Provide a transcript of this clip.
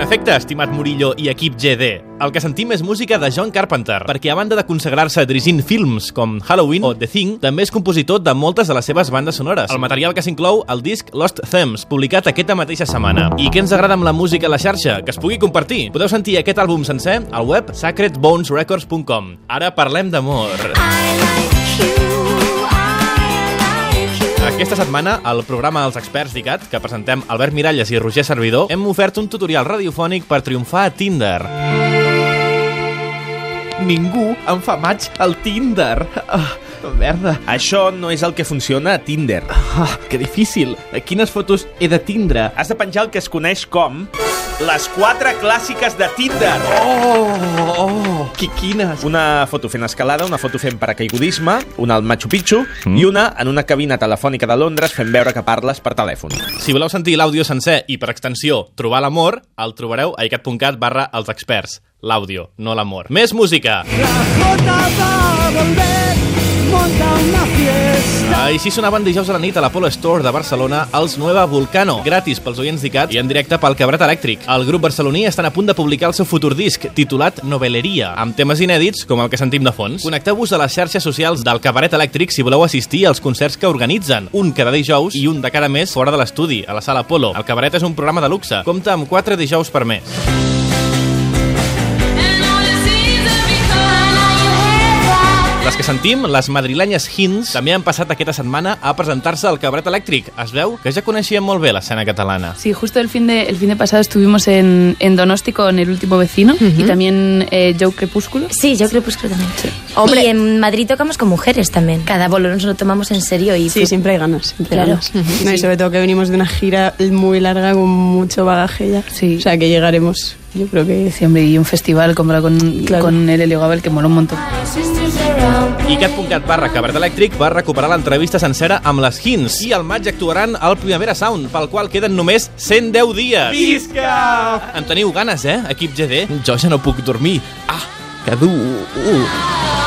En efecte, estimat Murillo i equip GD, el que sentim és música de John Carpenter, perquè a banda de consagrar-se dirigint films com Halloween o The Thing, també és compositor de moltes de les seves bandes sonores. El material que s'inclou al disc Lost Themes, publicat aquesta mateixa setmana. I què ens agrada amb la música a la xarxa? Que es pugui compartir. Podeu sentir aquest àlbum sencer al web sacredbonesrecords.com. Ara parlem d'amor. Aquesta setmana, al programa Els Experts d'ICAT, que presentem Albert Miralles i Roger Servidor, hem ofert un tutorial radiofònic per triomfar a Tinder. Ningú em fa maig al Tinder. Ah, merda. Això no és el que funciona a Tinder. Ah, que difícil. Quines fotos he de tindre? Has de penjar el que es coneix com les quatre clàssiques de Tinder. Oh, oh, qui, quines? Una foto fent escalada, una foto fent paracaigudisme, una al Machu Picchu mm. i una en una cabina telefònica de Londres fent veure que parles per telèfon. Si voleu sentir l'àudio sencer i, per extensió, trobar l'amor, el trobareu a icat.cat barra els experts. L'àudio, no l'amor. Més música! La flota va volver. Així sonaven dijous a la nit a l'Apollo Store de Barcelona els Nueva Vulcano, gratis pels oients d'ICAT i en directe pel Cabret Elèctric. El grup barceloní estan a punt de publicar el seu futur disc, titulat Noveleria, amb temes inèdits com el que sentim de fons. Connecteu-vos a les xarxes socials del Cabaret Elèctric si voleu assistir als concerts que organitzen, un cada dijous i un de cada mes fora de l'estudi, a la sala Apollo. El Cabaret és un programa de luxe, compta amb 4 dijous per mes. Que sentim, les madrilenyes Hints, també han passat aquesta setmana a presentar-se al Cabret Elèctric. Es veu que ja coneixien molt bé l'escena catalana. Sí, justo el fin de, el fin de pasado estuvimos en, en Donosti con El Último Vecino y también eh, Joe Crepúsculo. Sí, yo Crepúsculo también. Hombre. Y en Madrid tocamos con mujeres también. Cada bolo nos lo tomamos en serio y Sí, siempre hay ganas. Siempre Claro. ganas. No, y sobre todo que venimos de una gira muy larga con mucho bagaje ya. Sí. O sea que llegaremos, yo creo que Sí, hombre, y un festival como con, Claro. con el Helio Gabel que mola un montón. icat.cat barra Cabret Elèctric va recuperar l'entrevista sencera amb les Hints i al maig actuaran al Primavera Sound, pel qual queden només 110 dies. Visca! En teniu ganes, eh, equip GD? Jo ja no puc dormir. Ah, que dur. Uh.